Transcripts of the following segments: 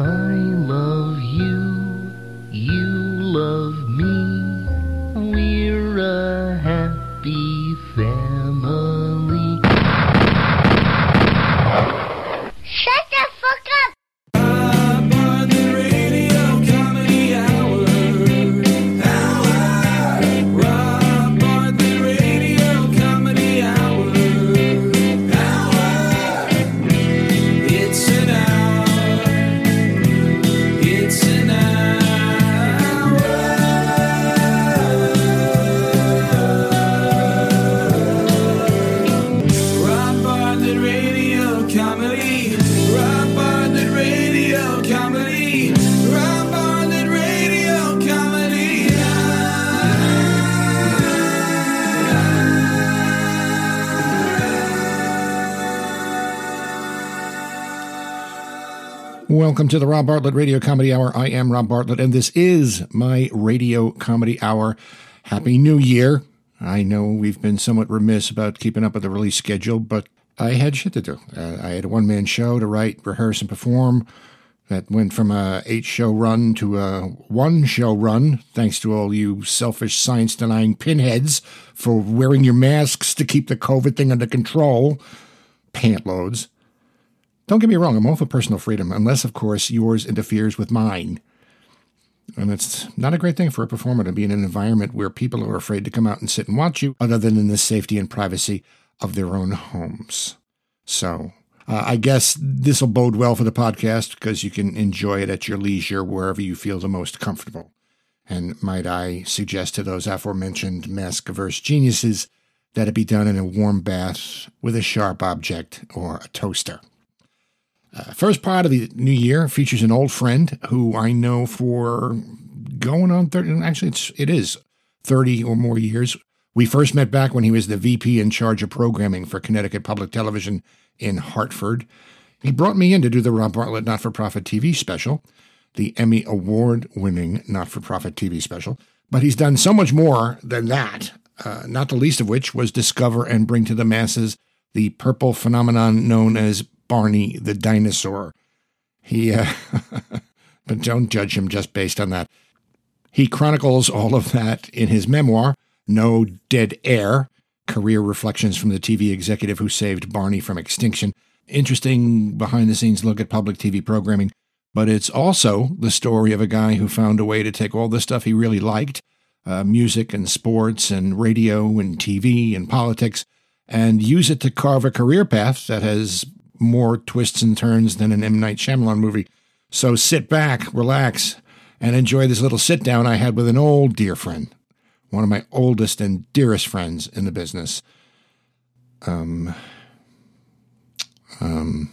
I Welcome to the Rob Bartlett Radio Comedy Hour. I am Rob Bartlett, and this is my Radio Comedy Hour. Happy New Year. I know we've been somewhat remiss about keeping up with the release schedule, but I had shit to do. Uh, I had a one man show to write, rehearse, and perform that went from a eight show run to a one show run, thanks to all you selfish science denying pinheads for wearing your masks to keep the COVID thing under control. Pant loads. Don't get me wrong, I'm all for personal freedom, unless, of course, yours interferes with mine. And it's not a great thing for a performer to be in an environment where people are afraid to come out and sit and watch you, other than in the safety and privacy of their own homes. So, uh, I guess this will bode well for the podcast because you can enjoy it at your leisure wherever you feel the most comfortable. And might I suggest to those aforementioned mask averse geniuses that it be done in a warm bath with a sharp object or a toaster. Uh, first part of the new year features an old friend who I know for going on 30, actually, it's, it is 30 or more years. We first met back when he was the VP in charge of programming for Connecticut Public Television in Hartford. He brought me in to do the Rob Bartlett Not for Profit TV special, the Emmy Award winning Not for Profit TV special. But he's done so much more than that, uh, not the least of which was discover and bring to the masses the purple phenomenon known as Barney the dinosaur. He, uh, but don't judge him just based on that. He chronicles all of that in his memoir, No Dead Air Career Reflections from the TV Executive Who Saved Barney from Extinction. Interesting behind the scenes look at public TV programming, but it's also the story of a guy who found a way to take all the stuff he really liked uh, music and sports and radio and TV and politics and use it to carve a career path that has more twists and turns than an M. Night Shyamalan movie. So sit back, relax, and enjoy this little sit down I had with an old dear friend, one of my oldest and dearest friends in the business. Um, um,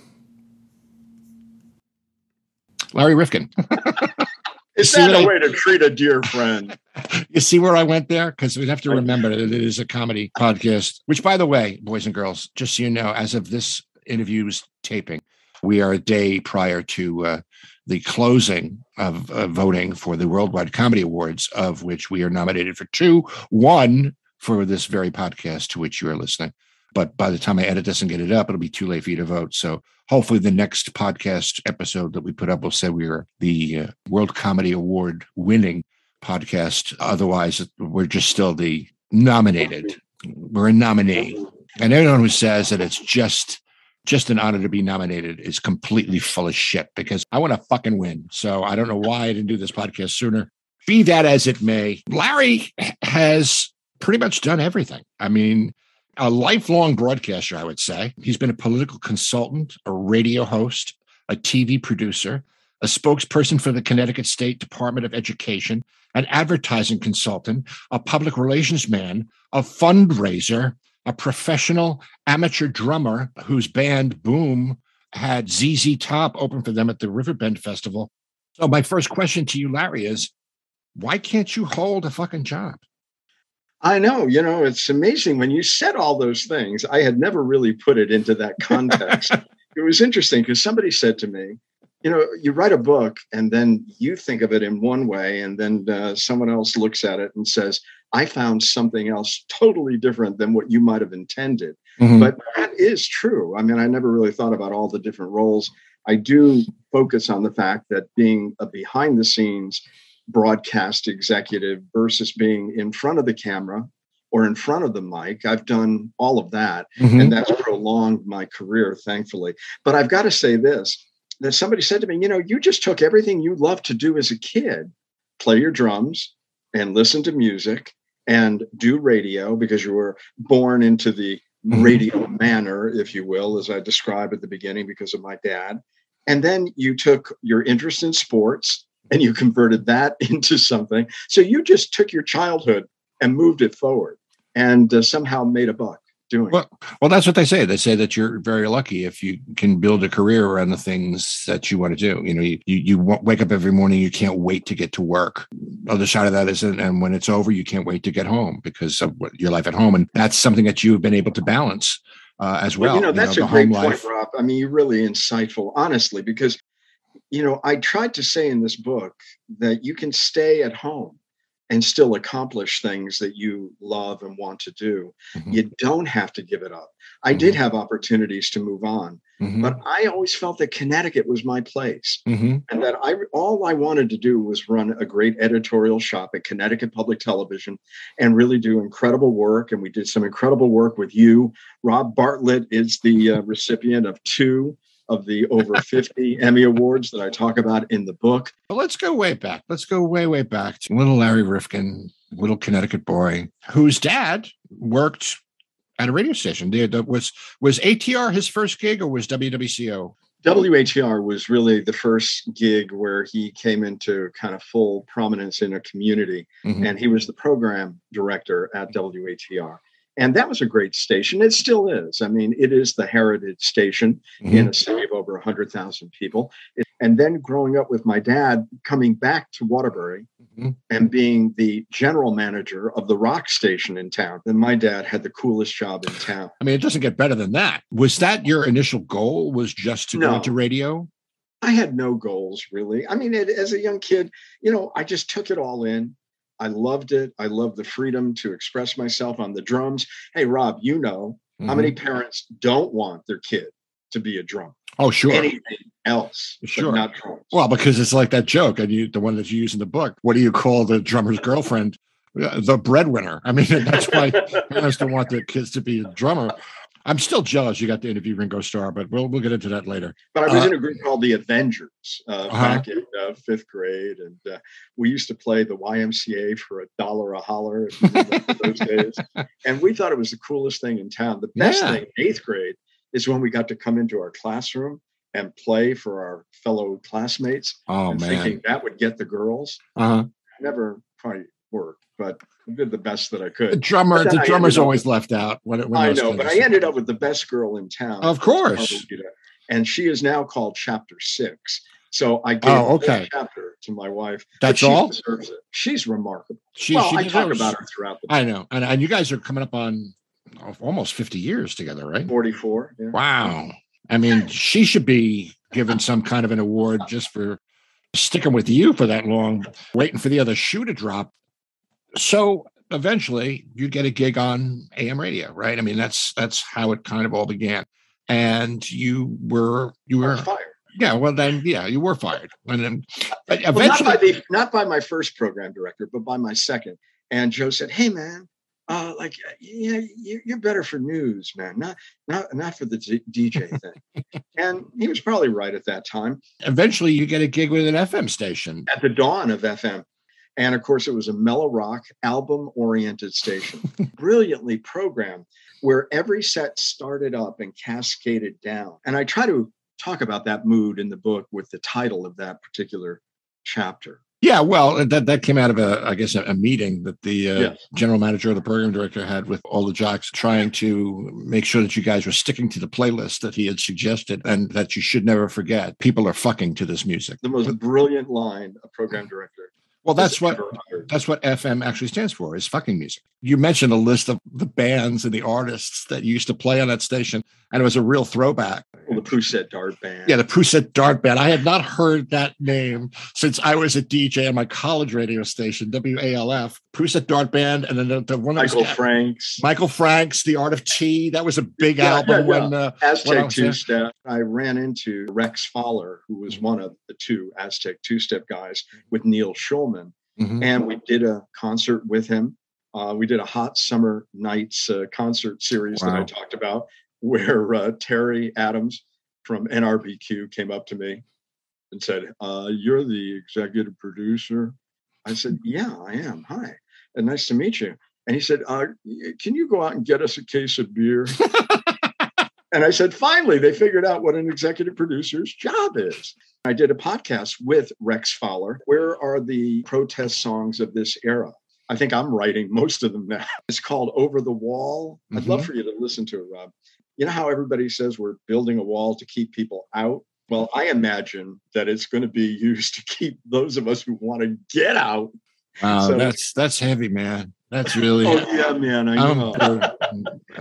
Larry Rifkin. Is that a I- way to treat a dear friend? you see where I went there? Because we have to remember that it is a comedy podcast, which, by the way, boys and girls, just so you know, as of this interview's taping, we are a day prior to uh, the closing of uh, voting for the Worldwide Comedy Awards, of which we are nominated for two, one for this very podcast to which you are listening. But by the time I edit this and get it up, it'll be too late for you to vote. So hopefully, the next podcast episode that we put up will say we are the uh, World Comedy Award winning podcast. Otherwise, we're just still the nominated. We're a nominee. And anyone who says that it's just just an honor to be nominated is completely full of shit because I want to fucking win. So I don't know why I didn't do this podcast sooner. Be that as it may, Larry has pretty much done everything. I mean, a lifelong broadcaster, I would say. He's been a political consultant, a radio host, a TV producer, a spokesperson for the Connecticut State Department of Education, an advertising consultant, a public relations man, a fundraiser, a professional amateur drummer whose band Boom had ZZ Top open for them at the Riverbend Festival. So my first question to you, Larry, is why can't you hold a fucking job? I know, you know, it's amazing when you said all those things. I had never really put it into that context. it was interesting because somebody said to me, you know, you write a book and then you think of it in one way, and then uh, someone else looks at it and says, I found something else totally different than what you might have intended. Mhm. But that is true. I mean, I never really thought about all the different roles. I do focus on the fact that being a behind the scenes broadcast executive versus being in front of the camera or in front of the mic, I've done all of that. Mhm. And that's prolonged my career, thankfully. But I've got to say this that somebody said to me, you know, you just took everything you loved to do as a kid, play your drums and listen to music and do radio because you were born into the Mhm. radio manner, if you will, as I described at the beginning because of my dad. And then you took your interest in sports and you converted that into something. So you just took your childhood and moved it forward and uh, somehow made a buck doing Well, well, that's what they say. They say that you're very lucky if you can build a career around the things that you want to do. You know, you, you, you wake up every morning, you can't wait to get to work. Other side of that is, and when it's over, you can't wait to get home because of what, your life at home. And that's something that you've been able to balance uh, as well. Well, you know, that's the a great point, life. Rob. I mean, you're really insightful, honestly, because, you know, I tried to say in this book that you can stay at home and still accomplish things that you love and want to do. Mhm. You don't have to give it up. I did Mhm. have opportunities to move on, Mhm. but I always felt that Connecticut was my place Mhm. and that I all I wanted to do was run a great editorial shop at Connecticut Public Television and really do incredible work. And we did some incredible work with you. Rob Bartlett is the uh, recipient of two of the over 50 Emmy Awards that I talk about in the book. But let's go way back. Let's go way, way back to little Larry Rifkin, little Connecticut boy, whose dad worked at a radio station. Was was ATR his first gig or was WWCO? WHR was really the first gig where he came into kind of full prominence in a community. Mhm. and he was the program director at WHER. And that was a great station. It still is. I mean, it is the heritage station Mhm. in a city of over 100,000 people. And then growing up with my dad, coming back to Waterbury Mhm. and being the general manager of the rock station in town. And my dad had the coolest job in town. I mean, it doesn't get better than that. Was that your initial goal? Was just to go No. into radio? I had no goals really. I mean, it, as a young kid, you know, I just took it all in. I loved it. I loved the freedom to express myself on the drums. Hey, Rob, you know, How many Mhm. parents don't want their kid to be a drummer? Oh, sure. Anything else, Sure. not drums. Well, because it's like that joke, and you, the one that you use in the book. What do you call the drummer's girlfriend? Uh, The breadwinner. I mean, that's why parents don't want their kids to be a drummer. I'm still jealous you got to interview Ringo Starr, but we'll we'll get into that later. but I was uh, in a group called the Avengers uh, Uh-huh. back in uh, fifth grade, and uh, we used to play the YMCA for a dollar a holler those days. And we thought it was the coolest thing in town. The best Yeah. thing in eighth grade is when we got to come into our classroom and play for our fellow classmates, Oh man. thinking that would get the girls. Uh-huh. Never quite worked, but I did the best that I The could. drummer, the I drummer's always left out. When, it- when I know, but I ended up with the best girl in town. Of course. And she is now called Chapter Six. So I gave Oh, the okay. chapter to my wife. That's she all. Deserves it. She's remarkable. She, well, she I talk about her throughout the I know, and and you guys are coming up on almost 50 years together, right? 44. Yeah. Wow. I mean, she should be given some kind of an award just for sticking with you for that long, waiting for the other shoe to drop. So eventually you get a gig on AM radio, right? I mean, that's that's how it kind of all began. And you were you were fired. yeah, well then yeah, you were fired. And then but Well, not eventually by the not by my first program director, but by my second. And Joe said, "Hey, man, uh, like, yeah, you- you're better for news, man, not not not for the DJ thing." and he was probably right at that time. eventually you get a gig with an FM station. At the dawn of FM, and of course, it was a mellow rock album-oriented station, brilliantly programmed, where every set started up and cascaded down. And I try to talk about that mood in the book with the title of that particular chapter. Yeah, well, that that came out of a, I guess, a, a meeting that the uh, Yes. general manager or the program director had with all the jocks, trying to make sure that you guys were sticking to the playlist that he had suggested, and that you should never forget. People are fucking to this music. the most brilliant line a program director. Well, that's what. That's what FM actually stands for is fucking music. You mentioned a list of the bands and the artists that used to play on that station, and it was a real throwback. Well, the Pousette Dart Band. Yeah, the Pousette Dart Band. I had not heard that name since I was a DJ on my college radio station, WALF. Pousette Dart Band, and then the, the one Michael was, Franks. Michael Franks, The Art of Tea. That was a big Yeah, album yeah, when uh, I Aztec. Two Step. I ran into Rex Fowler, who was one of the two Aztec Two Step guys with Neal Shulman. Mhm. and we did a concert with him. Uh, we did a hot summer nights uh, concert series that I talked about, where uh, Terry Adams from NRBQ came up to me and said, uh, "You're the executive producer." I said, "Yeah, I am. Hi, and nice to meet you." And he said, uh, "Can you go out and get us a case of beer?" and I said, "Finally, they figured out what an executive producer's job is." I did a podcast with Rex Fowler. Where are the protest songs of this era? I think I'm writing most of them now. It's called Over the Wall. I'd love mm-hmm. for you to listen to it, Rob. You know how everybody says we're building a wall to keep people out? Well, I imagine that it's going to be used to keep those of us who want to get out. Wow, So- that's that's heavy, man. That's really. Oh, yeah, man. I know.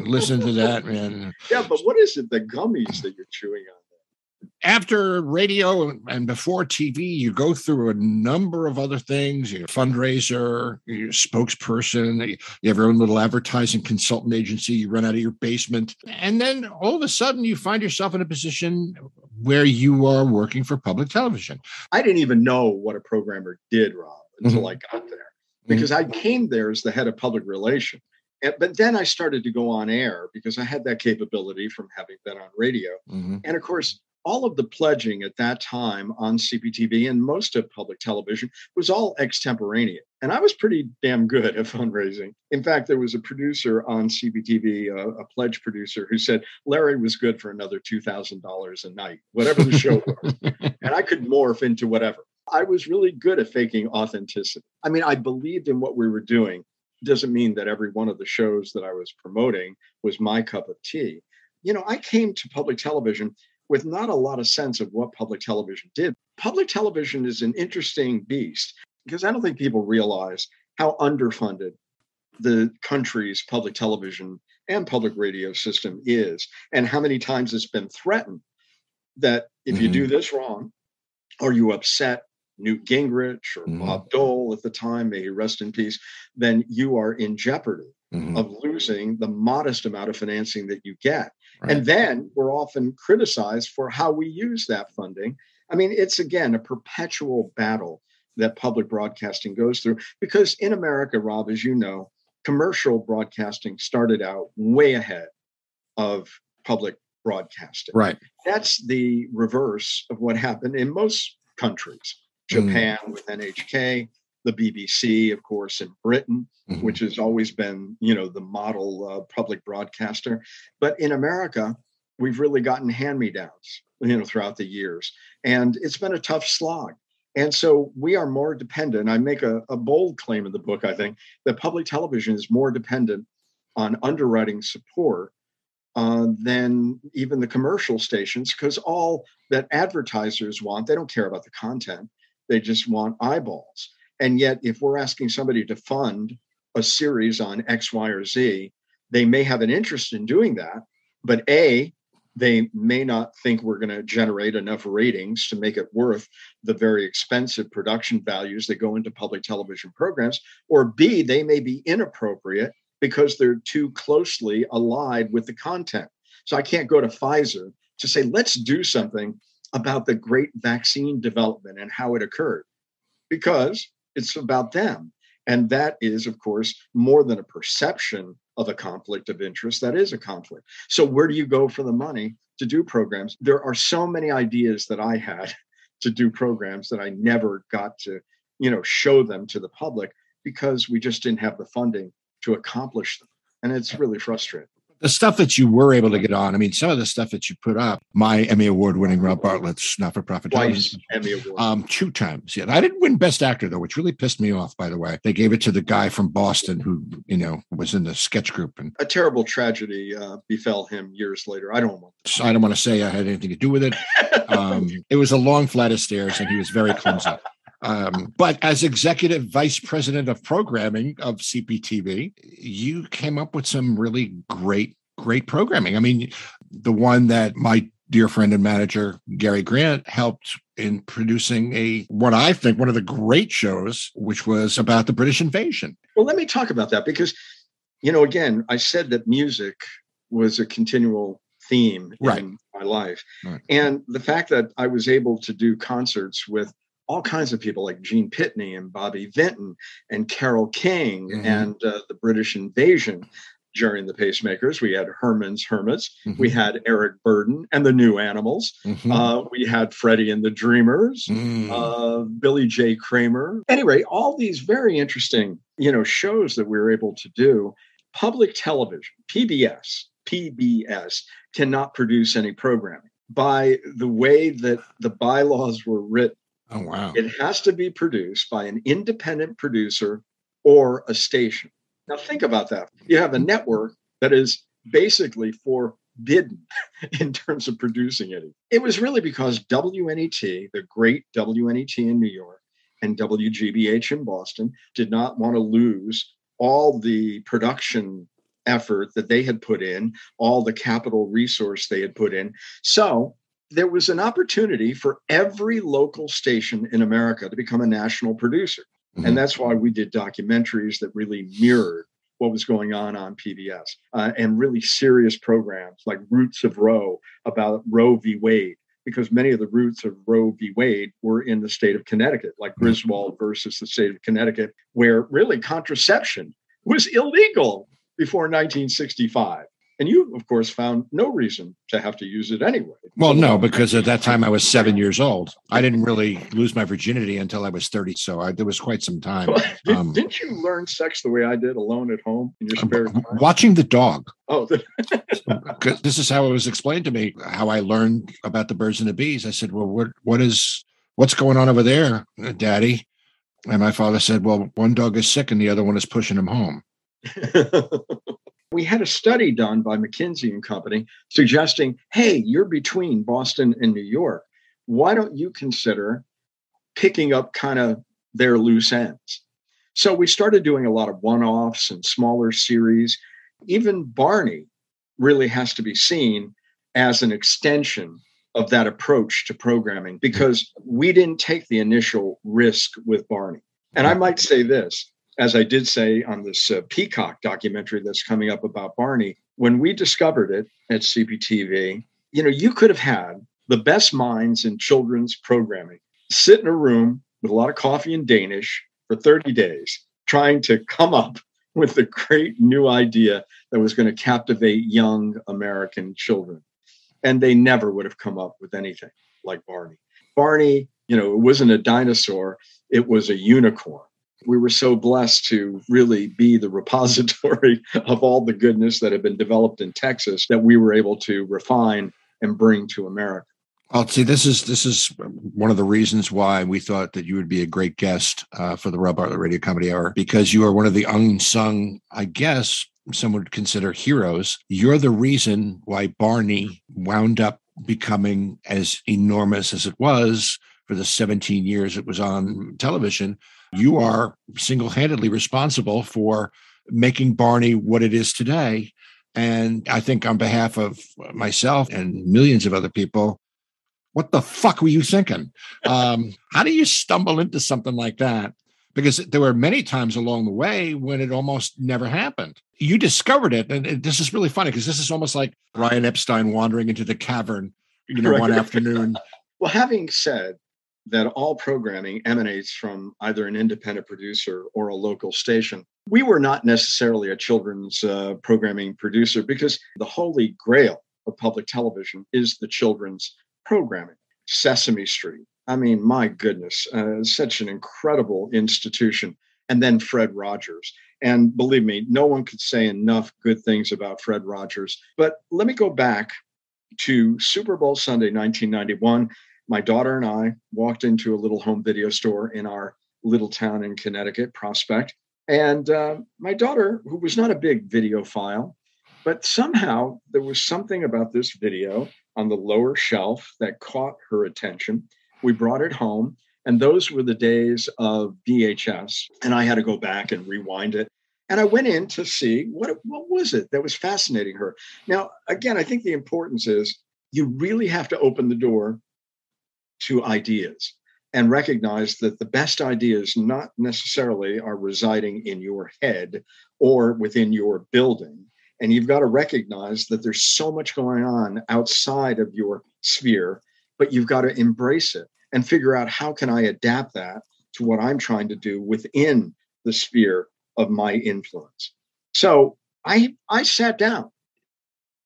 listen to that, man. Yeah, but what is it? The gummies that you're chewing on? After radio and before TV, you go through a number of other things. You're a fundraiser, you're a spokesperson, you have your own little advertising consultant agency, you run out of your basement. And then all of a sudden, you find yourself in a position where you are working for public television. I didn't even know what a programmer did, Rob, until Mhm. I got there because I came there as the head of public relation. But then I started to go on air because I had that capability from having been on radio. Mhm. And of course, all of the pledging at that time on CPTV and most of public television was all extemporaneous. And I was pretty damn good at fundraising. In fact, there was a producer on CPTV, uh, a pledge producer, who said Larry was good for another $2,000 a night, whatever the show was. and I could morph into whatever. I was really good at faking authenticity. I mean, I believed in what we were doing. Doesn't mean that every one of the shows that I was promoting was my cup of tea. You know, I came to public television with not a lot of sense of what public television did. Public television is an interesting beast because I don't think people realize how underfunded the country's public television and public radio system is, and how many times it's been threatened that if you do mm-hmm. this wrong, or you upset Newt Gingrich or Mhm. Bob Dole at the time, may he rest in peace, then you are in jeopardy Mhm. of losing the modest amount of financing that you get. Right. And then we're often criticized for how we use that funding. I mean, it's again a perpetual battle that public broadcasting goes through because in America, Rob, as you know, commercial broadcasting started out way ahead of public broadcasting. Right. That's the reverse of what happened in most countries. Mm. Japan with NHK, the BBC, of course, in Britain, Mhm. which has always been, you know, the model uh, public broadcaster. But in America, we've really gotten hand-me-downs, you know, throughout the years, and it's been a tough slog. And so we are more dependent. I make a, a bold claim in the book, I think, that public television is more dependent on underwriting support uh, than even the commercial stations, because all that advertisers want, they don't care about the content, they just want eyeballs. And yet, if we're asking somebody to fund a series on X, Y, or Z, they may have an interest in doing that, but A, they may not think we're going to generate enough ratings to make it worth the very expensive production values that go into public television programs, or B, they may be inappropriate because they're too closely allied with the content. So I can't go to Pfizer to say, let's do something about the great vaccine development and how it occurred, because it's about them. And that is, of course, more than a perception of a conflict of interest. That is a conflict. So, where do you go for the money to do programs? There are so many ideas that I had to do programs that I never got to, you know, show them to the public because we just didn't have the funding to accomplish them. And it's really frustrating. The stuff that you were able to get on, I mean, some of the stuff that you put up, my Emmy Award winning Rob Bartlett's not for profit Twice television. Emmy Award. Um, two times. Yeah. I didn't win Best Actor though, which really pissed me off, by the way. They gave it to the guy from Boston who, you know, was in the sketch group. And a terrible tragedy uh, befell him years later. I don't want so I don't want to say I had anything to do with it. Um, it was a long flight of stairs and he was very clumsy. Um, but as executive vice president of programming of CPTV, you came up with some really great, great programming. I mean, the one that my dear friend and manager Gary Grant helped in producing a what I think one of the great shows, which was about the British invasion. Well, let me talk about that because, you know, again, I said that music was a continual theme Right. in my life. Right. And the fact that I was able to do concerts with all kinds of people like Gene Pitney and Bobby Vinton and Carole King Mhm. and uh, the British invasion Gerry and the Pacemakers. We had Herman's Hermits, we had Eric Burdon and the New Animals, Mhm. uh, we had Freddie and the Dreamers, Mm. uh, Billy J. Kramer. Anyway, all these very interesting, you know, shows that we were able to do. Public television, PBS, PBS cannot produce any programming. By the way that the bylaws were written, oh wow. it has to be produced by an independent producer or a station. Now, think about that. You have a network that is basically forbidden in terms of producing it. It was really because WNET, the great WNET in New York, and WGBH in Boston did not want to lose all the production effort that they had put in, all the capital resource they had put in. So there was an opportunity for every local station in America to become a national producer. Mhm. And that's why we did documentaries that really mirrored what was going on on PBS uh, and really serious programs like Roots of Roe about Roe v. Wade, because many of the roots of Roe v. Wade were in the state of Connecticut, like Griswold versus the state of Connecticut, where really contraception was illegal before 1965. And you, of course, found no reason to have to use it anyway. Well, no, because at that time I was seven years old. I didn't really lose my virginity until I was 30. So I, there was quite some time. Did, Um, didn't you learn sex the way I did alone at home in your spare time? Watching the dog. Oh, this is how it was explained to me, how I learned about the birds and the bees. I said, Well, what what is what's going on over there, Daddy? And my father said, Well, one dog is sick and the other one is pushing him home. we had a study done by McKinsey and Company suggesting, hey, you're between Boston and New York. Why don't you consider picking up kind of their loose ends? So we started doing a lot of one offs and smaller series. Even Barney really has to be seen as an extension of that approach to programming because we didn't take the initial risk with Barney. And I might say this as I did say on this uh, Peacock documentary that's coming up about Barney, when we discovered it at CPTV, you know, you could have had the best minds in children's programming sit in a room with a lot of coffee and Danish for 30 days, trying to come up with a great new idea that was going to captivate young American children. And they never would have come up with anything like Barney. Barney, you know, it wasn't a dinosaur, it was a unicorn we were so blessed to really be the repository of all the goodness that had been developed in Texas that we were able to refine and bring to America. Well, see, this is this is one of the reasons why we thought that you would be a great guest uh, for the Rob Bartlett Radio Comedy Hour because you are one of the unsung, I guess, some would consider heroes. You're the reason why Barney wound up becoming as enormous as it was for the 17 years it was on television. You are single handedly responsible for making Barney what it is today. And I think on behalf of myself and millions of other people, what the fuck were you thinking? Um, how do you stumble into something like that? Because there were many times along the way when it almost never happened. You discovered it, and this is really funny because this is almost like Brian Epstein wandering into the cavern, you know, one afternoon. Well, having said that all programming emanates from either an independent producer or a local station, we were not necessarily a children's uh, programming producer because the holy grail of public television is the children's programming. Sesame Street. I mean, my goodness, uh, such an incredible institution. And then Fred Rogers. And believe me, no one could say enough good things about Fred Rogers. But let me go back to Super Bowl Sunday, 1991. My daughter and I walked into a little home video store in our little town in Connecticut, Prospect. And uh, my daughter, who was not a big videophile, but somehow there was something about this video on the lower shelf that caught her attention. We brought it home And those were the days of VHS. And I had to go back and rewind it. And I went in to see what, what was it that was fascinating her. Now, again, I think the importance is you really have to open the door to ideas and recognize that the best ideas not necessarily are residing in your head or within your building. And you've got to recognize that there's so much going on outside of your sphere, but you've got to embrace it and figure out how can I adapt that to what I'm trying to do within the sphere of my influence. So I I sat down,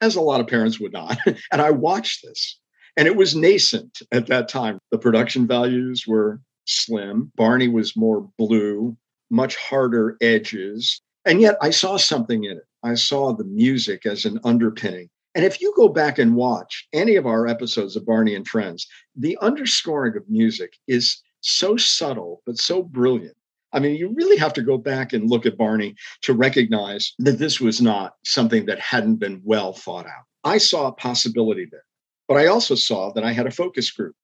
as a lot of parents would not, and I watched this. And it was nascent at that time. The production values were slim. Barney was more blue, much harder edges. And yet I saw something in it. I saw the music as an underpinning. And if you go back and watch any of our episodes of Barney and Friends, the underscoring of music is so subtle, but so brilliant. I mean, you really have to go back and look at Barney to recognize that this was not something that hadn't been well thought out. I saw a possibility there, but I also saw that I had a focus group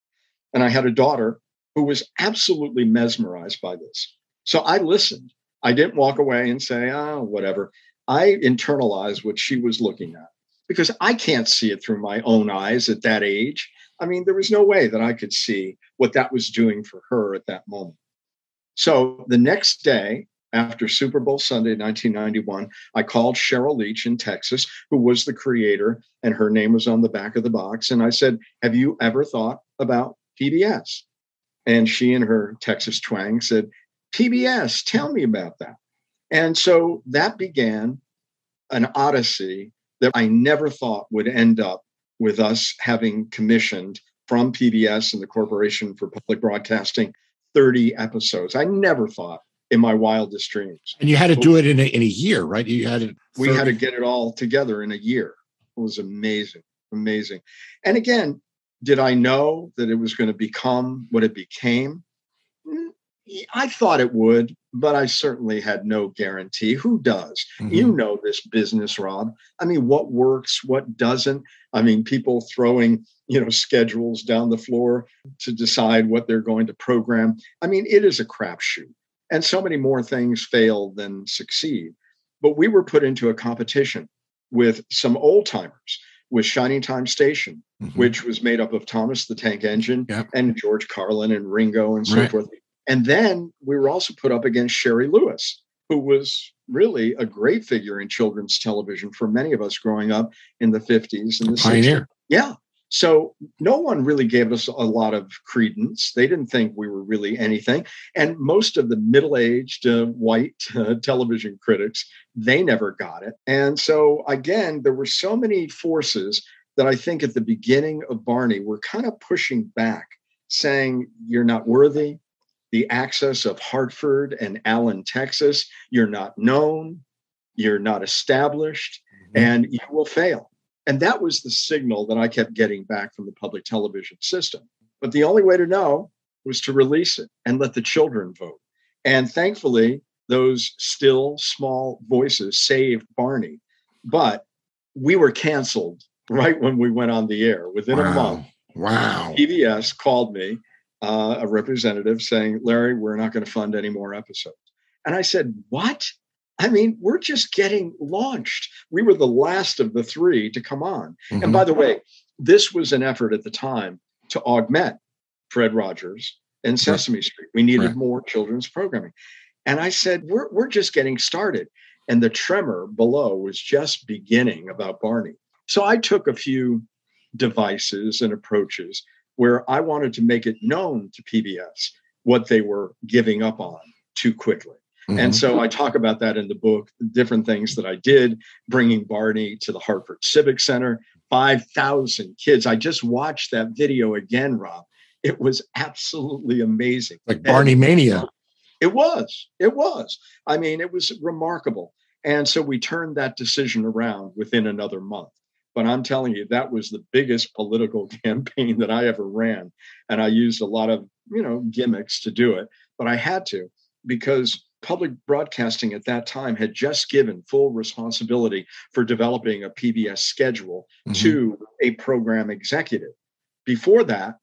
and I had a daughter who was absolutely mesmerized by this. So I listened. I didn't walk away and say, oh, whatever. I internalized what she was looking at because I can't see it through my own eyes at that age. I mean, there was no way that I could see what that was doing for her at that moment. So the next day, after Super Bowl Sunday 1991, I called Sheryl Leach in Texas, who was the creator, and her name was on the back of the box. And I said, Have you ever thought about PBS? And she, in her Texas twang, said, PBS, tell me about that. And so that began an odyssey that I never thought would end up with us having commissioned from PBS and the Corporation for Public Broadcasting 30 episodes. I never thought in my wildest dreams. And you had to do it in a, in a year, right? You had to. We had to get it all together in a year. It was amazing, amazing. And again, did I know that it was going to become what it became? Mm, I thought it would, but I certainly had no guarantee. Who does? Mhm. You know this business, Rob. I mean, what works, what doesn't? I mean, people throwing, you know, schedules down the floor to decide what they're going to program. I mean, it is a crapshoot. And so many more things fail than succeed. But we were put into a competition with some old timers with Shining Time Station, Mhm. which was made up of Thomas the Tank Engine Yep. and George Carlin and Ringo and so Right. forth. And then we were also put up against Shari Lewis, who was really a great figure in children's television for many of us growing up in the 50s and the 60s. pioneer. Yeah. So no one really gave us a lot of credence. They didn't think we were really anything. And most of the middle-aged uh, white uh, television critics, they never got it. And so again, there were so many forces that I think at the beginning of Barney were kind of pushing back, saying you're not worthy. The access of Hartford and Allen, Texas, you're not known, you're not established, and you will fail. And that was the signal that I kept getting back from the public television system. But the only way to know was to release it and let the children vote. And thankfully, those still small voices saved Barney. But we were canceled right when we went on the air. Within a month, Wow. PBS called me, uh, a representative, saying, Larry, we're not going to fund any more episodes. And I said, What? I mean, we're just getting launched. We were the last of the three to come on. Mhm. And by the way, this was an effort at the time to augment Fred Rogers and Sesame Street. We needed Right. more children's programming. And I said, we're, we're just getting started. And the tremor below was just beginning about Barney. So I took a few devices and approaches where I wanted to make it known to PBS what they were giving up on too quickly. Mhm. And so I talk about that in the book, different things that I did, bringing Barney to the Hartford Civic Center, 5,000 kids. I just watched that video again, Rob. It was absolutely amazing. like Barney Mania. It was. It was. I mean, it was remarkable. And so we turned that decision around within another month. But I'm telling you, that was the biggest political campaign that I ever ran. And I used a lot of, you know, gimmicks to do it. But I had to because public broadcasting at that time had just given full responsibility for developing a PBS schedule Mhm. to a program executive. Before that,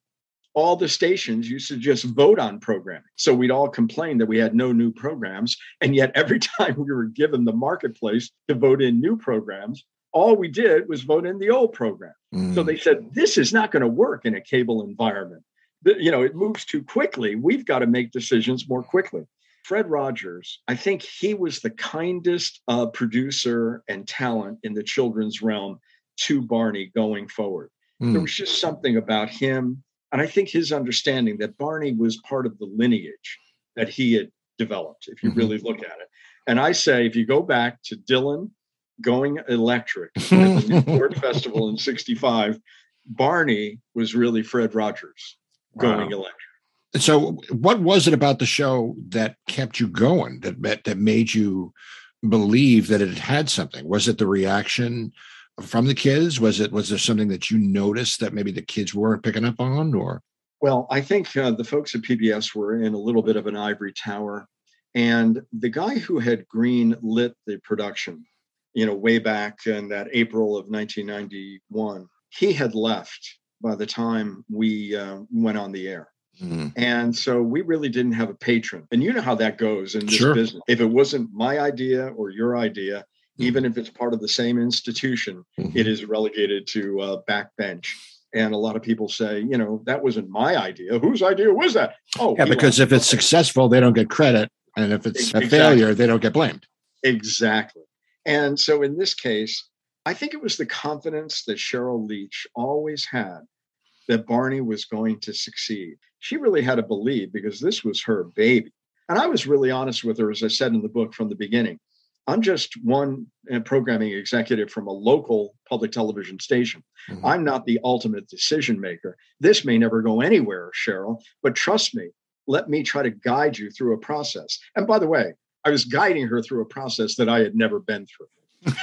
all the stations used to just vote on programming. So we'd all complain that we had no new programs. And yet, every time we were given the marketplace to vote in new programs, all we did was vote in the old program. Mm. So they said, this is not going to work in a cable environment. You know, it moves too quickly. We've got to make decisions more quickly. Fred Rogers, I think he was the kindest uh, producer and talent in the children's realm to Barney going forward. There Mm. was just something about him. And I think his understanding that Barney was part of the lineage that he had developed, if you Mhm. really look at it. And I say, if you go back to Dylan going electric at the Newport Festival in 65, Barney was really Fred Rogers going Wow. electric. So, what was it about the show that kept you going? That that made you believe that it had something? Was it the reaction from the kids? Was it was there something that you noticed that maybe the kids weren't picking up on? Or Well, I think uh, the folks at PBS were in a little bit of an ivory tower. And the guy who had green lit the production, you know, way back in that April of 1991, he had left by the time we uh, went on the air. Mm. And so we really didn't have a patron. And you know how that goes in this Sure. business. If it wasn't my idea or your idea, even if it's part of the same institution, Mhm. it is relegated to uh, backbench. And a lot of people say, you know, that wasn't my idea. Whose idea was that? Oh, yeah, because if it's successful, they don't get credit, and if it's a failure, they don't get blamed. Exactly. And so in this case, I think it was the confidence that Sheryl Leach always had that Barney was going to succeed. She really had to believe because this was her baby. And I was really honest with her, as I said in the book from the beginning. I'm just one uh, programming executive from a local public television station. Mhm. I'm not the ultimate decision maker. This may never go anywhere, Sheryl, but trust me, let me try to guide you through a process. And by the way, I was guiding her through a process that I had never been through.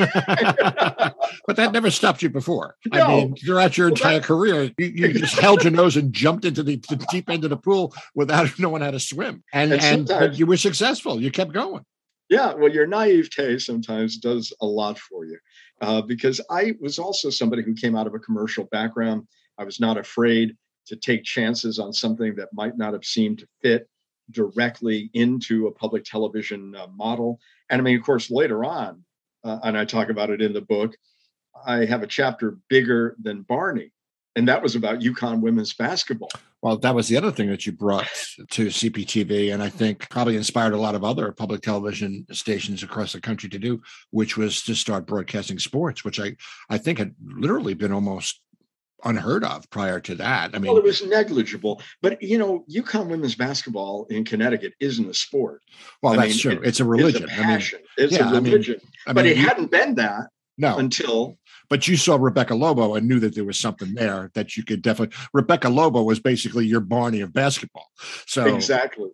but that never stopped you before. I mean, throughout your Well, entire that- career, you, you just held your nose and jumped into the, the deep end of the pool without knowing how to swim, and And and, you were successful. You kept going. Yeah, well, your naivete sometimes does a lot for you uh, because I was also somebody who came out of a commercial background. I was not afraid to take chances on something that might not have seemed to fit directly into a public television uh, model. And I mean, of course, later on, uh, and I talk about it in the book, I have a chapter bigger than Barney. And that was about UConn women's basketball. Well, that was the other thing that you brought to CPTV, and I think probably inspired a lot of other public television stations across the country to do, which was to start broadcasting sports, which I I think had literally been almost unheard of prior to that. I mean, well, it was negligible, but you know, UConn women's basketball in Connecticut isn't a sport. well, I that's mean, true. it's a religion. It's a I mean, passion. it's yeah, a I mean, religion. I but mean, it you- hadn't been that no, until but you saw Rebecca Lobo and knew that there was something there that you could definitely. Rebecca Lobo was basically your Barney of basketball. So exactly.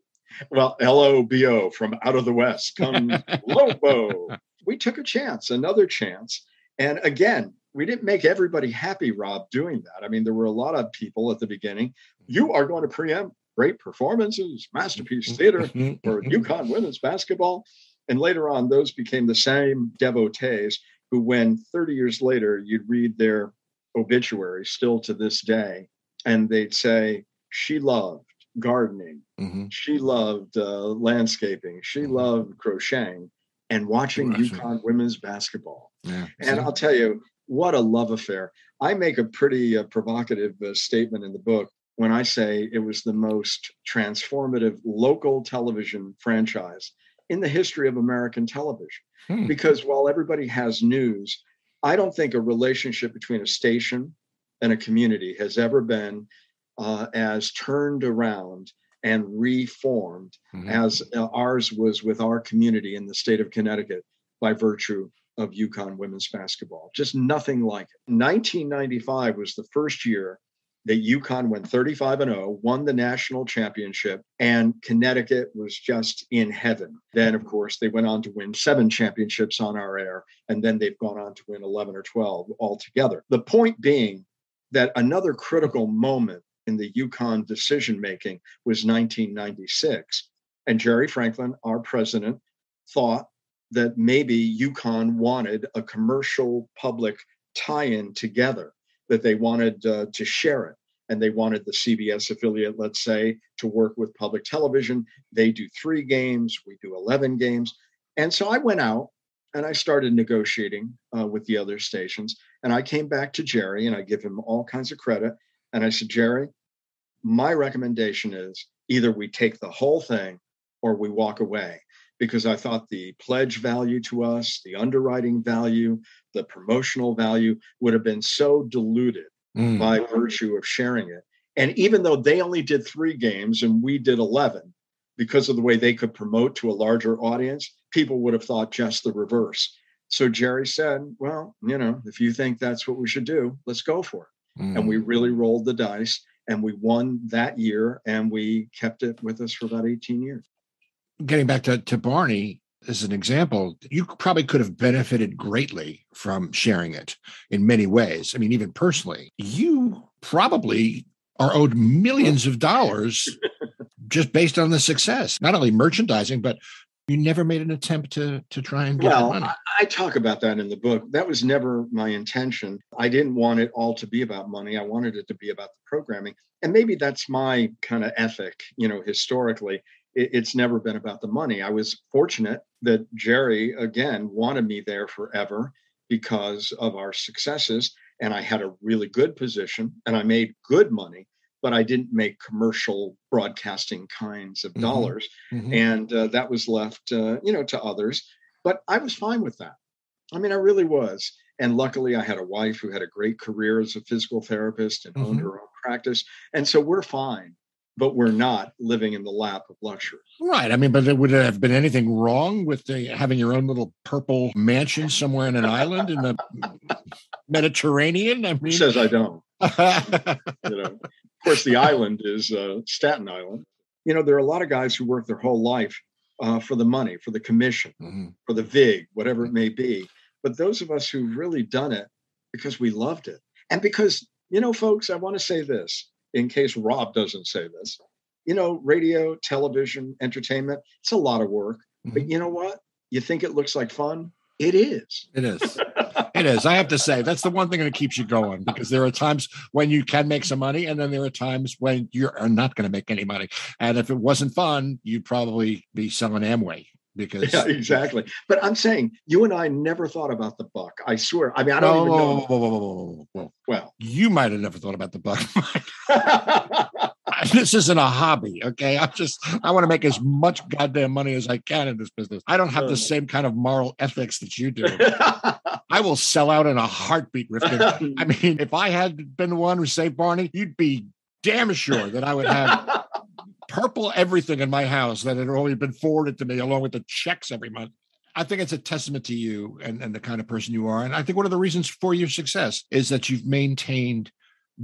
Well, L O B O from out of the West comes Lobo. We took a chance, another chance. And again, we didn't make everybody happy, Rob, doing that. I mean, there were a lot of people at the beginning. You are going to preempt great performances, masterpiece theater for UConn women's basketball. And later on, those became the same devotees who, when 30 years later, you'd read their obituary still to this day, and they'd say, She loved gardening, Mhm. she loved uh, landscaping, she Mhm. loved crocheting, and watching. UConn women's basketball. Yeah. And I'll tell you, what a love affair. I make a pretty uh, provocative uh, statement in the book when I say it was the most transformative local television franchise in the history of American television. Hmm. Because while everybody has news, I don't think a relationship between a station and a community has ever been uh, as turned around and reformed Mhm. as uh, ours was with our community in the state of Connecticut by virtue of UConn women's basketball. Just nothing like it. 1995 was the first year that UConn went 35 and 0, won the national championship, and Connecticut was just in heaven. Then, of course, they went on to win seven championships on our air, and then they've gone on to win 11 or 12 altogether. The point being that another critical moment in the UConn decision making was 1996. And Jerry Franklin, our president, thought that maybe UConn wanted a commercial public tie in together, that they wanted uh, to share it. and they wanted the CBS affiliate, let's say, to work with public television. They do three games, we do 11 games. And so I went out and I started negotiating uh, with the other stations. And I came back to Jerry and I give him all kinds of credit. And I said, Jerry, my recommendation is either we take the whole thing or we walk away because I thought the pledge value to us, the underwriting value, the promotional value would have been so diluted Mm. by virtue of sharing it. And even though they only did three games and we did 11, because of the way they could promote to a larger audience, people would have thought just the reverse. So Jerry said, Well, you know, if you think that's what we should do, let's go for it. Mm. And we really rolled the dice and we won that year and we kept it with us for about 18 years. Getting back to, to Barney as an example, you probably could have benefited greatly from sharing it in many ways. I mean, even personally, you probably are owed millions of dollars just based on the success, not only merchandising, but you never made an attempt to to try and get Well, money. I, I talk about that in the book. That was never my intention. I didn't want it all to be about money. I wanted it to be about the programming. And maybe that's my kind of ethic, you know, historically. It, it's never been about the money. I was fortunate that Jerry, again, wanted me there forever because of our successes. And I had a really good position and I made good money, but I didn't make commercial broadcasting kinds of Mhm. dollars Mhm. and uh, that was left uh, you know to others but i was fine with that i mean i really was and luckily i had a wife who had a great career as a physical therapist and owned Mhm. her own practice and so we're fine but we're not living in the lap of luxury Right. I mean, but there would there have been anything wrong with the, having your own little purple mansion somewhere in an island in the Mediterranean? I who mean, says i don't you know of course the island is uh, staten island you know there are a lot of guys who work their whole life uh, for the money for the commission Mhm. for the VIG, whatever it may be. But those of us who've really done it because we loved it. And because, you know, folks, I want to say this in case Rob doesn't say this. You know, radio, television, entertainment, it's a lot of work. But Mhm. you know what? You think it looks like fun? It is. It is. It is. I have to say that's the one thing that keeps you going because there are times when you can make some money, and then there are times when you are not going to make any money. And if it wasn't fun, you'd probably be selling Amway because Yeah, exactly. But I'm saying you and I never thought about the buck. I swear. I mean, I don't Whoa, even know. whoa, whoa, whoa. Well, You might have never thought about the buck. this isn't a hobby, okay? I'm just I want to make as much goddamn money as I can in this business. I don't have Uh. the same kind of moral ethics that you do. I will sell out in a heartbeat, Rifkin. I mean, if I had been the one who saved Barney, you'd be damn sure that I would have purple everything in my house that had already been forwarded to me along with the checks every month. I think it's a testament to you and, and the kind of person you are. And I think one of the reasons for your success is that you've maintained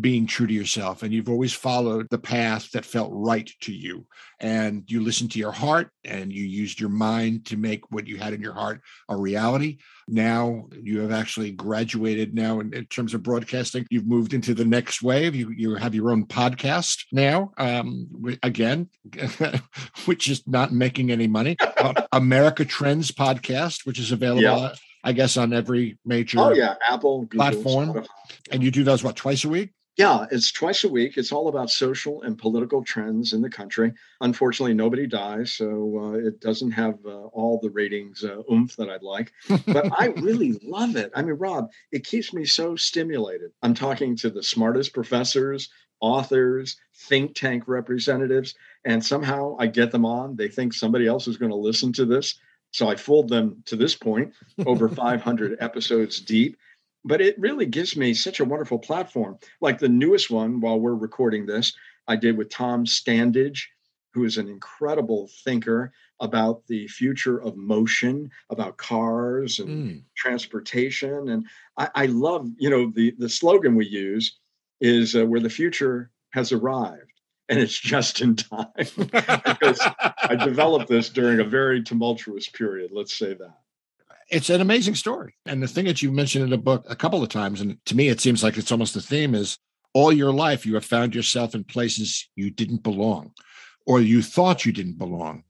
being true to yourself and you've always followed the path that felt right to you. And you listened to your heart and you used your mind to make what you had in your heart a reality. Now you have actually graduated now in, in terms of broadcasting. You've moved into the next wave. You you have your own podcast now. Um, again, which is not making any money. Uh, America Trends podcast, which is available, Yeah. I guess, on every major. oh, yeah. Apple, Google, Platform. Spotify. And you do those what twice a week? Yeah, it's twice a week. It's all about social and political trends in the country. Unfortunately, nobody dies, so uh, it doesn't have uh, all the ratings uh, oomph that I'd like. But I really love it. I mean, Rob, it keeps me so stimulated. I'm talking to the smartest professors, authors, think tank representatives, and somehow I get them on. They think somebody else is going to listen to this. So I fooled them to this point, over 500 episodes deep but it really gives me such a wonderful platform. Like the newest one, while we're recording this, I did with Tom Standage, who is an incredible thinker about the future of motion, about cars and Mm. transportation. And I, I love, you know, the the slogan we use is uh, where the future has arrived, and it's just in time. because I developed this during a very tumultuous period. Let's say that. It's an amazing story. And the thing that you mentioned in the book a couple of times, and to me, it seems like it's almost the theme is all your life you have found yourself in places you didn't belong or you thought you didn't belong.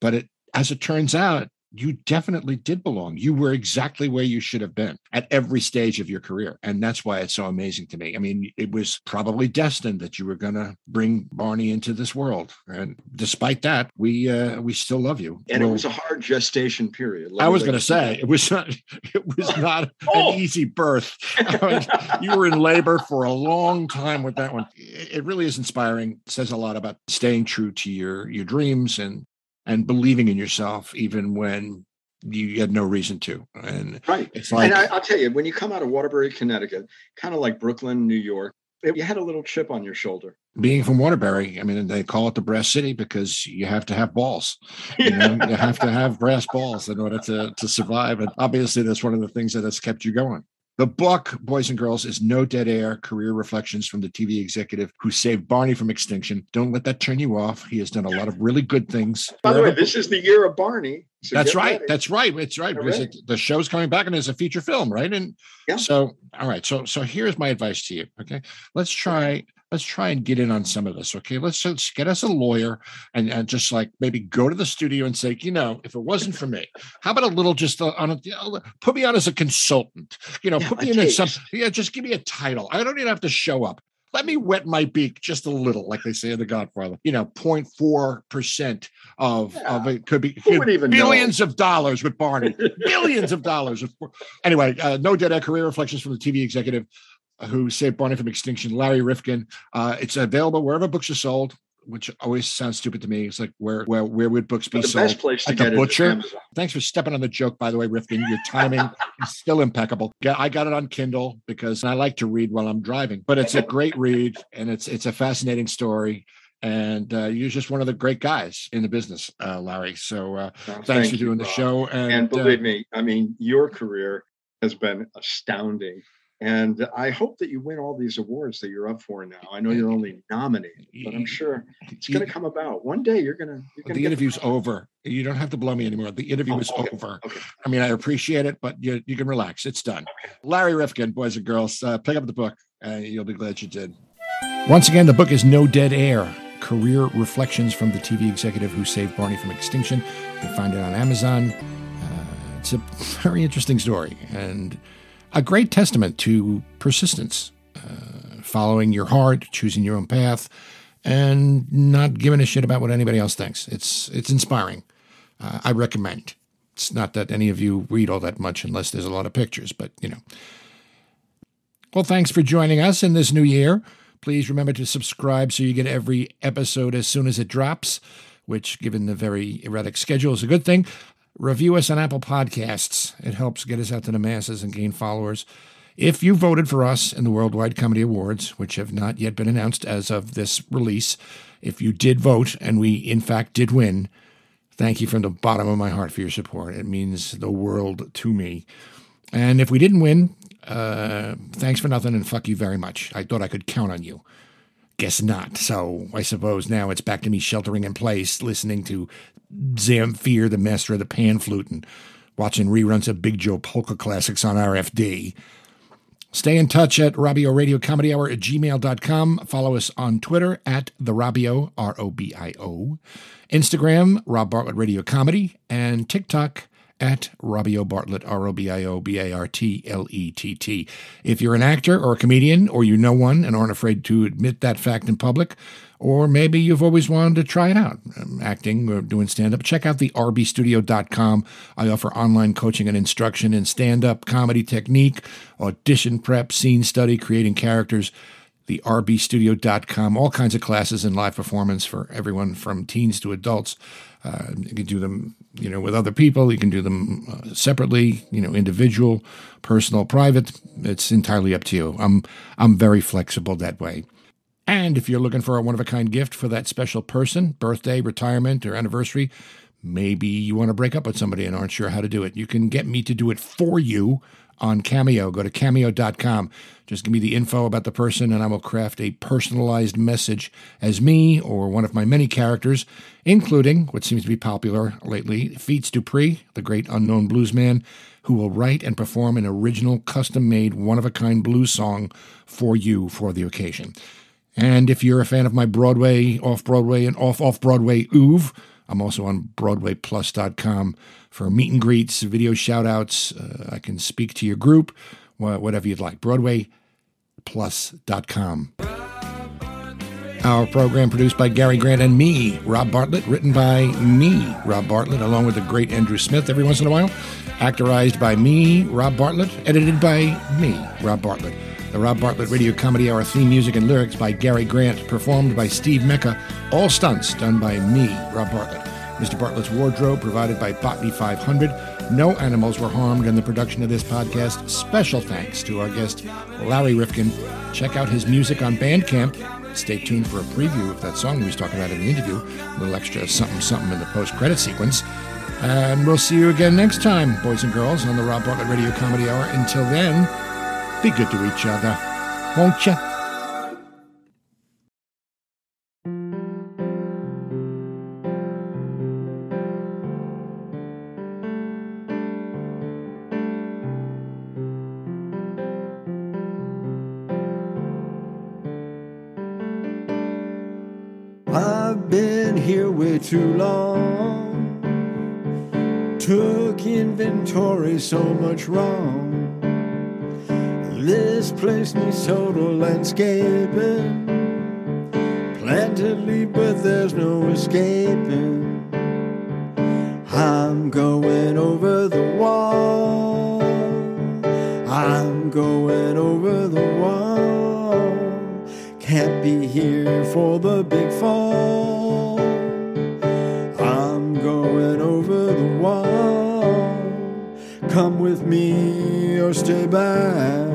But it, as it turns out, you definitely did belong. You were exactly where you should have been at every stage of your career. And that's why it's so amazing to me. I mean, it was probably destined that you were going to bring Barney into this world. And despite that, we uh, we still love you. And Well, it was a hard gestation period. I was going to say it was not it was not Oh! an easy birth. I mean, you were in labor for a long time with that one. It it really is inspiring. It says a lot about staying true to your your dreams and and believing in yourself even when you had no reason to. And Right. it's like and I, I'll tell you, when you come out of Waterbury, Connecticut, kind of like Brooklyn, New York, it- you had a little chip on your shoulder. being from Waterbury, I mean, they call it the brass city because you have to have balls. You know, you have to have brass balls in order to to survive. And obviously, that's one of the things that has kept you going. The book, Boys and Girls, is no dead air career reflections from the TV executive who saved Barney from extinction. Don't let that turn you off. He has done a lot of really good things. By the way, this is the year of Barney. so that's right. ready. That's right. It's right Get because ready. it, the show's coming back and it's a feature film, right? And Yeah. so, all right. So, so here's my advice to you. Okay, let's try. Let's try and get in on some of this. Okay, let's, let's get us a lawyer and, and just like maybe go to the studio and say, you know, if it wasn't for me, how about a little just on a put me on as a consultant. You know, Yeah, put me in as some. Yeah, just give me a title. I don't even have to show up. Let me wet my beak just a little, like they say in The Godfather. You know, 0.4 percent of of it could be would even know? billions of dollars with Barney, billions of dollars. With, anyway, uh, no dead air career reflections from the TV executive who saved Barney from extinction, Larry Rifkin. Uh, it's available wherever books are sold, which always sounds stupid to me. It's like where where where would books be the sold? best place to At the get it is butcher? Thanks for stepping on the joke, by the way, Rifkin. Your timing is still impeccable. Yeah, I got it on Kindle because I like to read while I'm driving, but it's a great read and it's it's a fascinating story. And uh, you're just one of the great guys in the business, uh, Larry. So uh, thanks thank for you, doing the Rob. show. And, And uh, believe me, I mean, your career has been astounding. And I hope that you win all these awards that you're up for now. I know you're only nominated, but I'm sure it's going to come about. One day you're going to. You're gonna the get interview's over. You don't have to blow me anymore. The interview Oh, is okay, over. okay. I mean, I appreciate it, but you, you can relax. It's done. Larry Rifkin, boys and girls, uh, pick up the book, and you'll be glad you did. Once again, the book is No Dead Air Career Reflections from the TV Executive Who Saved Barney from Extinction. You can find it on Amazon. Uh, it's a very interesting story and a great testament to persistence, uh, following your heart, choosing your own path, and not giving a shit about what anybody else thinks. It's it's inspiring. Uh, I recommend. It's not that any of you read all that much unless there's a lot of pictures, but you know. Well, thanks for joining us in this new year. Please remember to subscribe so you get every episode as soon as it drops, which, given the very erratic schedule, is a good thing. Review us on Apple Podcasts. It helps get us out to the masses and gain followers. If you voted for us in the Worldwide Comedy Awards, which have not yet been announced as of this release, if you did vote and we, in fact, did win, thank you from the bottom of my heart for your support. It means the world to me. And if we didn't win, uh, thanks for nothing and fuck you very much. I thought I could count on you. Guess not. So I suppose now it's back to me sheltering in place, listening to Zamfir, the master of the pan flute, and watching reruns of Big Joe polka classics on RFD. Stay in touch at Robio Radio Comedy Hour at gmail.com. Follow us on Twitter at the Robio, R O B I O. Instagram, Rob Bartlett Radio Comedy, and TikTok at Robio Bartlett, R O B I O B A R T L E T T. If you're an actor or a comedian, or you know one and aren't afraid to admit that fact in public, or maybe you've always wanted to try it out, um, acting or doing stand up, check out the rbstudio.com. I offer online coaching and instruction in stand up comedy technique, audition prep, scene study, creating characters the rbstudio.com, all kinds of classes and live performance for everyone from teens to adults. Uh, you can do them, you know, with other people. You can do them uh, separately, you know, individual, personal, private. It's entirely up to you. I'm I'm very flexible that way. And if you're looking for a one of a kind gift for that special person, birthday, retirement, or anniversary, maybe you want to break up with somebody and aren't sure how to do it. You can get me to do it for you on Cameo. Go to cameo.com. Just give me the info about the person, and I will craft a personalized message as me or one of my many characters, including what seems to be popular lately Feats Dupree, the great unknown blues man, who will write and perform an original, custom made, one of a kind blues song for you for the occasion. And if you're a fan of my Broadway, off Broadway, and off off Broadway oeuvre, I'm also on BroadwayPlus.com for meet and greets, video shout outs. Uh, I can speak to your group, whatever you'd like. BroadwayPlus.com. Our program produced by Gary Grant and me, Rob Bartlett, written by me, Rob Bartlett, along with the great Andrew Smith every once in a while, actorized by me, Rob Bartlett, edited by me, Rob Bartlett. The Rob Bartlett Radio Comedy Hour theme music and lyrics by Gary Grant, performed by Steve Mecca, all stunts done by me, Rob Bartlett. Mr. Bartlett's wardrobe provided by Botany 500. No animals were harmed in the production of this podcast. Special thanks to our guest, Larry Rifkin. Check out his music on Bandcamp. Stay tuned for a preview of that song we was talking about in the interview. A little extra something something in the post-credit sequence. And we'll see you again next time, boys and girls, on the Rob Bartlett Radio Comedy Hour. Until then, be good to each other, won't you? Been here way too long. Took inventory so much wrong. This place needs total landscaping. Plan to leave, but there's no escaping. I'm going over the wall. I'm going over the wall. Can't be here for the big fall. Come with me or stay back.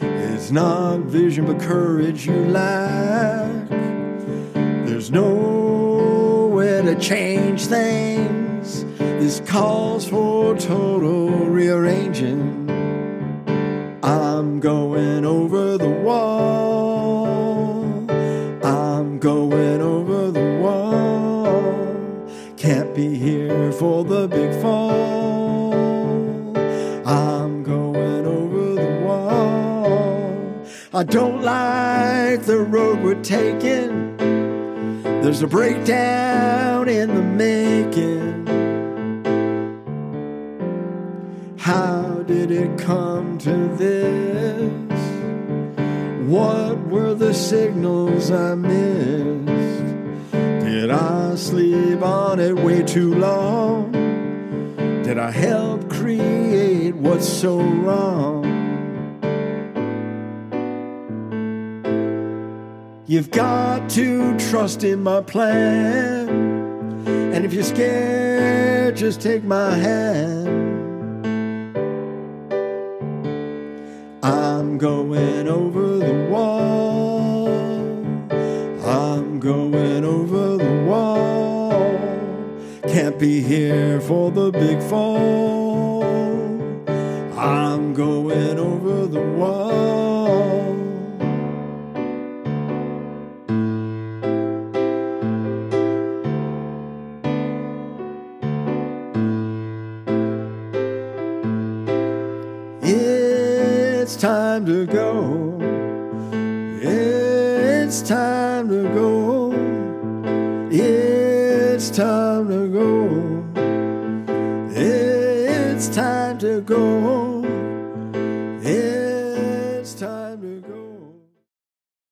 It's not vision but courage you lack. There's nowhere to change things. This calls for total rearranging. I'm going over I don't like the road we're taking. There's a breakdown in the making. How did it come to this? What were the signals I missed? Did I sleep on it way too long? Did I help create what's so wrong? You've got to trust in my plan. And if you're scared, just take my hand. I'm going over the wall. I'm going over the wall. Can't be here for the big fall. I'm going over the wall. Go. It's time